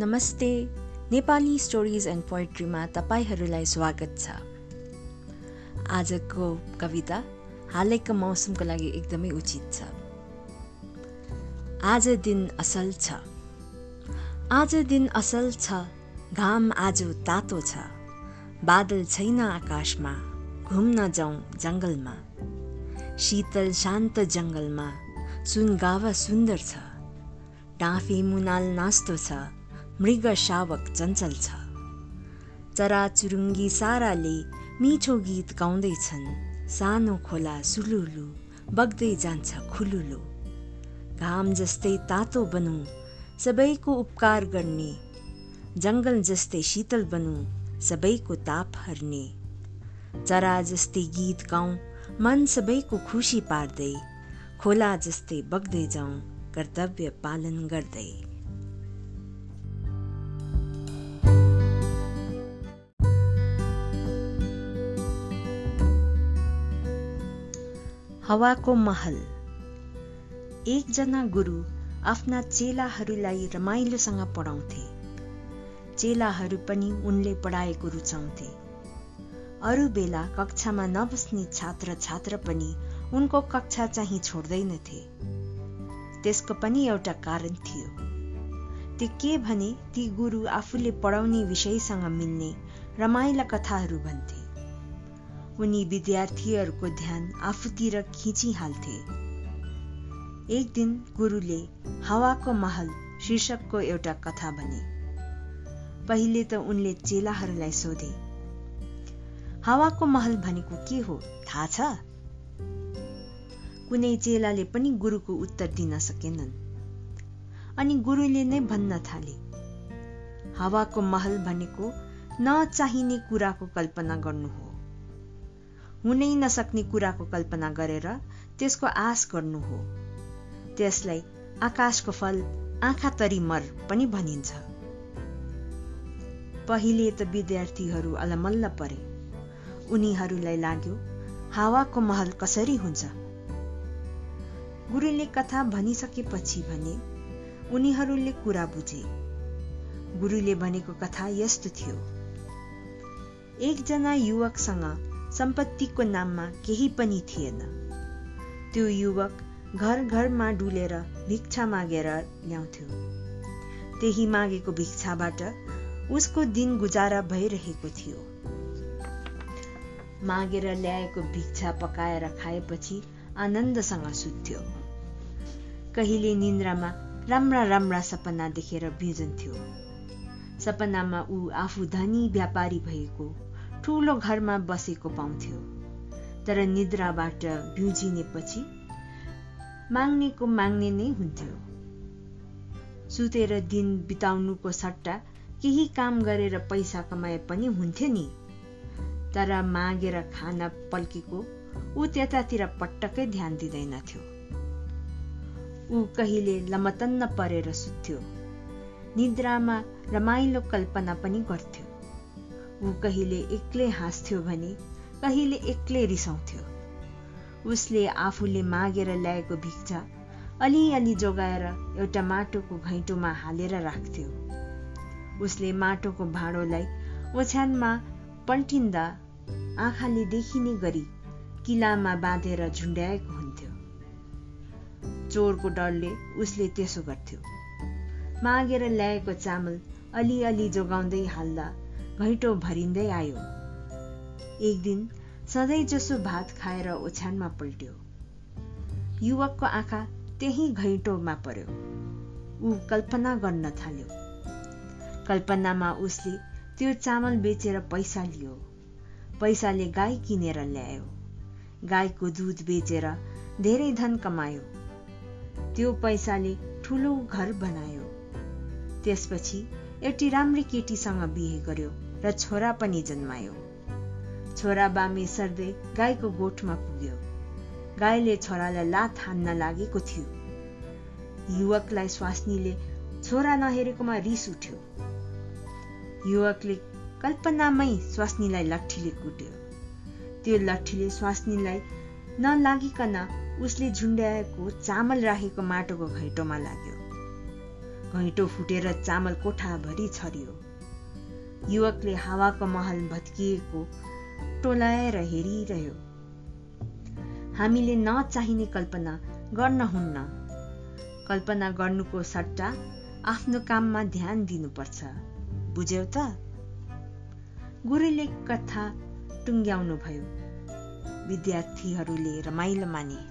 नमस्ते। Nepali stories and पोइट्रीमा तपाईँहरूलाई स्वागत छ। आजको कविता हालैको मौसमको लागि एकदमै उचित छ। आज दिन असल छ। आज दिन असल छ। घाम आज तातो छ। बादल छैन आकाशमा। घुम्न जाउँ जङ्गलमा। शीतल शान्त जङ्गलमा। सुन गावा सुन्दर छ। डाँफे मुनाल नास्तो छ। मृग शावक चञ्चल छ। चरा चुरुङ्गी साराले मिठो गीत गाउँदैछन्। सानो खोला सुलुलु बग्दै जान्छ खुलुलु। घाम जस्तै तातो बनौँ सबैको उपकार गर्ने। जङ्गल जस्तै शीतल बनौँ सबैको ताप हर्ने। चरा जस्तै गीत गाउँ मन सबैको खुसी पार्दै। खोला जस्तै बग्दै जाउँ कर्तव्य पालन गर्दै। हवाको महल। एकजना गुरु आफ्ना चेलाहरूलाई रमाइलोसँग पढाउँथे। चेलाहरू पनि उनले पढाएको रुचाउँथे। अरू बेला कक्षामा नबस्ने छात्र छात्र पनि उनको कक्षा चाहिँ छोड्दैनथे। त्यसको पनि एउटा कारण थियो। त्यो के भने ती गुरु आफूले पढाउने विषयसँग मिल्ने रमाइला कथाहरू भन्थे। उनी विद्यार्थीहरूको ध्यान आफूतिर खिचिहाल्थे। एक दिन गुरुले हावाको महल शीर्षकको एउटा कथा भने। पहिले त उनले चेलाहरूलाई सोधे हावाको महल भनेको के हो? थाहा छ? कुनै चेलाले पनि गुरुको उत्तर दिन सकेनन्। अनि गुरुले नै भन्न थाले हावाको महल भनेको नचाहिने कुराको कल्पना गर्नु हो। हुनै नसक्ने कुराको कल्पना गरेर त्यसको आश गर्नु हो। त्यसलाई आकाशको फल आँखा तरी मर पनि भनिन्छ। पहिले त विद्यार्थीहरू अलमल्ल परे। उनीहरूलाई लाग्यो हावाको महल कसरी हुन्छ? गुरुले कथा भनिसकेपछि भने उनीहरूले कुरा बुझे। गुरुले भनेको कथा यस्तो थियो। एकजना युवकसँग सम्पत्तिको नाममा केही पनि थिएन। त्यो युवक घर घरमा डुलेर भिक्षा मागेर ल्याउँथ्यो। त्यही मागेको भिक्षाबाट उसको दिन गुजारा भइरहेको थियो। मागेर ल्याएको भिक्षा पकाएर खाएपछि आनन्दसँग सुत्थ्यो। कहिले निन्द्रामा राम्रा राम्रा सपना देखेर भिजन्थ्यो। सपनामा ऊ आफू धनी व्यापारी भएको ठुलो घरमा बसेको पाउँथ्यो। तर निद्राबाट भ्युजिनेपछि माग्नेको माग्ने नै हुन्थ्यो। सुतेर दिन बिताउनुको सट्टा केही काम गरेर पैसा कमाए पनि हुन्थ्यो नि। तर मागेर खान पल्केको ऊ त्यतातिर पटक्कै ध्यान दिँदैनथ्यो। ऊ कहिले लमतन्न परेर सुत्थ्यो। निद्रामा रमाइलो कल्पना पनि गर्थ्यो। ऊ कहिले एक्लै हाँस्थ्यो भने कहिले एक्लै रिसाउँथ्यो। उसले आफूले मागेर ल्याएको भिक्षा अलिअलि जोगाएर एउटा माटोको घैँटोमा हालेर राख्थ्यो। उसले माटोको भाँडोलाई ओछ्यानमा पल्टिन्दा आँखाले देखिने गरी किलामा बाँधेर झुन्ड्याएको हुन्थ्यो। चोरको डरले उसले त्यसो गर्थ्यो। मागेर ल्याएको चामल अलिअलि जोगाउँदै हाल्दा घैँटो भरिँदै आयो। एक दिन सधैँ जसो भात खाएर ओछ्यानमा पल्ट्यो। युवकको आँखा त्यही घैँटोमा पर्यो। ऊ कल्पना गर्न थाल्यो। कल्पनामा उसले त्यो चामल बेचेर पैसा लियो। पैसाले गाई किनेर ल्यायो। गाईको दुध बेचेर धेरै धन कमायो। त्यो पैसाले ठुलो घर बनायो। त्यसपछि एउटी राम्री केटीसँग बिहे गर्यो। र छोरा पनि जन्मायो। छोरा बामे सर्दै गाईको गोठमा पुग्यो। गाईले छोरालाई लात हान्न लागेको थियो। युवकलाई स्वास्नीले छोरा नहेरेकोमा रिस उठ्यो। युवकले कल्पनामै स्वास्नीलाई लट्ठीले कुट्यो। त्यो लट्ठीले स्वास्नीलाई नलागिकन उसले झुन्ड्याएको चामल राखेको माटोको घैँटोमा लाग्यो। घैँटो फुटेर चामल कोठाभरि छरियो। युवकले हावाको महल भत्किएको टोलाएर हेरिरह्यो। हामीले नचाहिने कल्पना गर्न हुन्न। कल्पना गर्नुको सट्टा आफ्नो काममा ध्यान दिनुपर्छ। बुझ्यौ त? गुरुले कथा टुङ्ग्याउनु भयो विद्यार्थीहरूले रमाइलो माने।